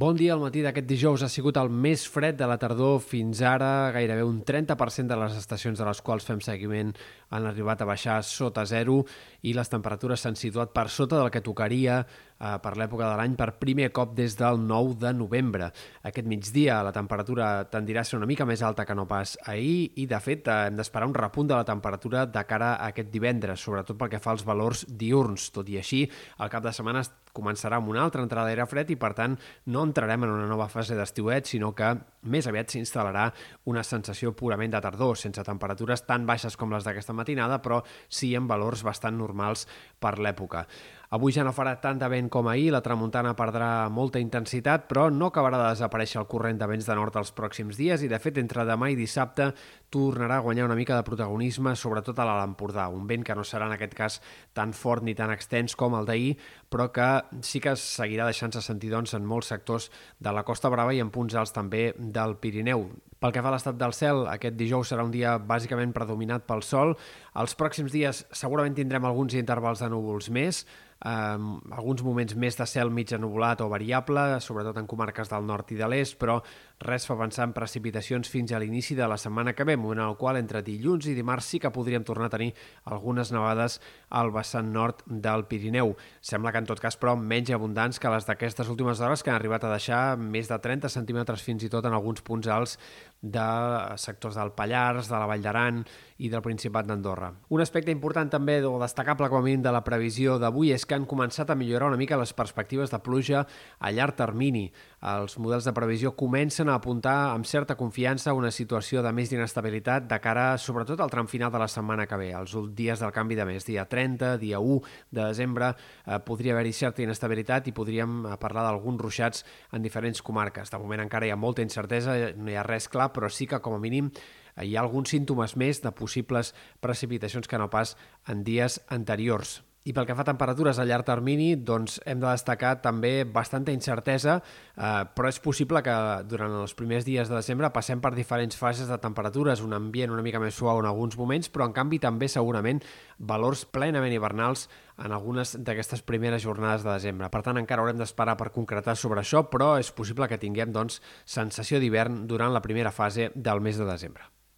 Bon dia, el matí d'aquest dijous ha sigut el més fred de la tardor fins ara. Gairebé un 30% de les estacions de les quals fem seguiment han arribat a baixar sota zero i les temperatures s'han situat per sota del que tocaria eh, per l'època de l'any per primer cop des del 9 de novembre. Aquest migdia la temperatura tendirà a ser una mica més alta que no pas ahir i, de fet, eh, hem d'esperar un repunt de la temperatura de cara a aquest divendres, sobretot pel que fa als valors diurns. Tot i així, el cap de setmana començarà amb una altra entrada d'aire fred i, per tant, no entrarem en una nova fase d'estiuet, sinó que més aviat s'instal·larà una sensació purament de tardor, sense temperatures tan baixes com les d'aquesta matinada, però sí en valors bastant normals per l'època. Avui ja no farà tant de vent com ahir, la tramuntana perdrà molta intensitat, però no acabarà de desaparèixer el corrent de vents de nord els pròxims dies i, de fet, entre demà i dissabte tornarà a guanyar una mica de protagonisme, sobretot a l'Alt Empordà, un vent que no serà en aquest cas tan fort ni tan extens com el d'ahir, però que sí que seguirà deixant-se sentir doncs, en molts sectors de la Costa Brava i en punts alts també del Pirineu. Pel que fa a l'estat del cel, aquest dijous serà un dia bàsicament predominat pel sol. Els pròxims dies segurament tindrem alguns intervals de núvols més, um, alguns moments més de cel mig ennubulat o variable, sobretot en comarques del nord i de l'est, però res fa pensar en precipitacions fins a l'inici de la setmana que ve, moment en el qual entre dilluns i dimarts sí que podríem tornar a tenir algunes nevades al vessant nord del Pirineu. Sembla que en tot cas, però, menys abundants que les d'aquestes últimes hores que han arribat a deixar més de 30 centímetres fins i tot en alguns punts alts de sectors del Pallars, de la Vall d'Aran i del Principat d'Andorra. Un aspecte important també o destacable com a mínim de la previsió d'avui és que han començat a millorar una mica les perspectives de pluja a llarg termini. Els models de previsió comencen a apuntar amb certa confiança una situació de més d'inestabilitat de cara sobretot al tram final de la setmana que ve, els dies del canvi de mes, dia 30, dia 1 de desembre, eh, podria haver-hi certa inestabilitat i podríem eh, parlar d'alguns ruixats en diferents comarques. De moment encara hi ha molta incertesa, no hi ha res clar, però sí que com a mínim eh, hi ha alguns símptomes més de possibles precipitacions que no pas en dies anteriors. I pel que fa a temperatures a llarg termini, doncs hem de destacar també bastanta incertesa, eh, però és possible que durant els primers dies de desembre passem per diferents fases de temperatures, un ambient una mica més suau en alguns moments, però en canvi també segurament valors plenament hivernals en algunes d'aquestes primeres jornades de desembre. Per tant, encara haurem d'esperar per concretar sobre això, però és possible que tinguem doncs, sensació d'hivern durant la primera fase del mes de desembre.